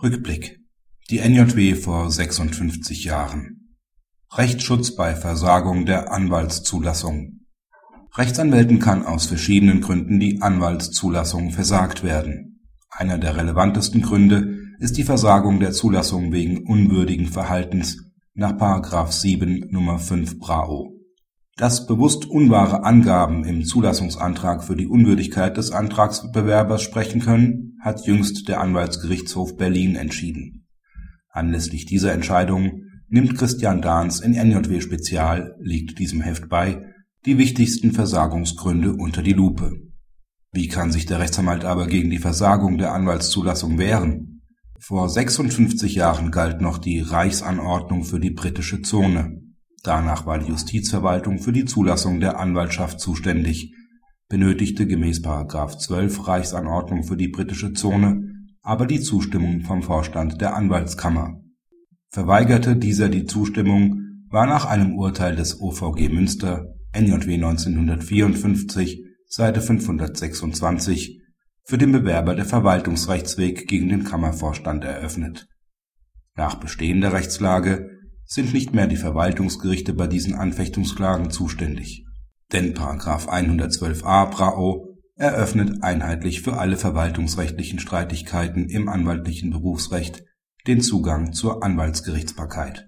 Rückblick. Die NJW vor 56 Jahren. Rechtsschutz bei Versagung der Anwaltszulassung. Rechtsanwälten kann aus verschiedenen Gründen die Anwaltszulassung versagt werden. Einer der relevantesten Gründe ist die Versagung der Zulassung wegen unwürdigen Verhaltens nach § 7 Nr. 5 BRAO. Dass bewusst unwahre Angaben im Zulassungsantrag für die Unwürdigkeit des Antragsbewerbers sprechen können, hat jüngst der Anwaltsgerichtshof Berlin entschieden. Anlässlich dieser Entscheidung nimmt Christian Dahns in NJW Spezial liegt diesem Heft bei die wichtigsten Versagungsgründe unter die Lupe. Wie kann sich der Rechtsanwalt aber gegen die Versagung der Anwaltszulassung wehren? Vor 56 Jahren galt noch die Reichsanordnung für die britische Zone Danach war die Justizverwaltung für die Zulassung der Anwaltschaft zuständig, benötigte gemäß § 12 Reichsanordnung für die britische Zone aber die Zustimmung vom Vorstand der Anwaltskammer. Verweigerte dieser die Zustimmung, war nach einem Urteil des OVG Münster NJW 1954 Seite 526 für den Bewerber der Verwaltungsrechtsweg gegen den Kammervorstand eröffnet. Nach bestehender Rechtslage sind nicht mehr die Verwaltungsgerichte bei diesen Anfechtungsklagen zuständig. Denn § 112a BRAO eröffnet einheitlich für alle verwaltungsrechtlichen Streitigkeiten im anwaltlichen Berufsrecht den Zugang zur Anwaltsgerichtsbarkeit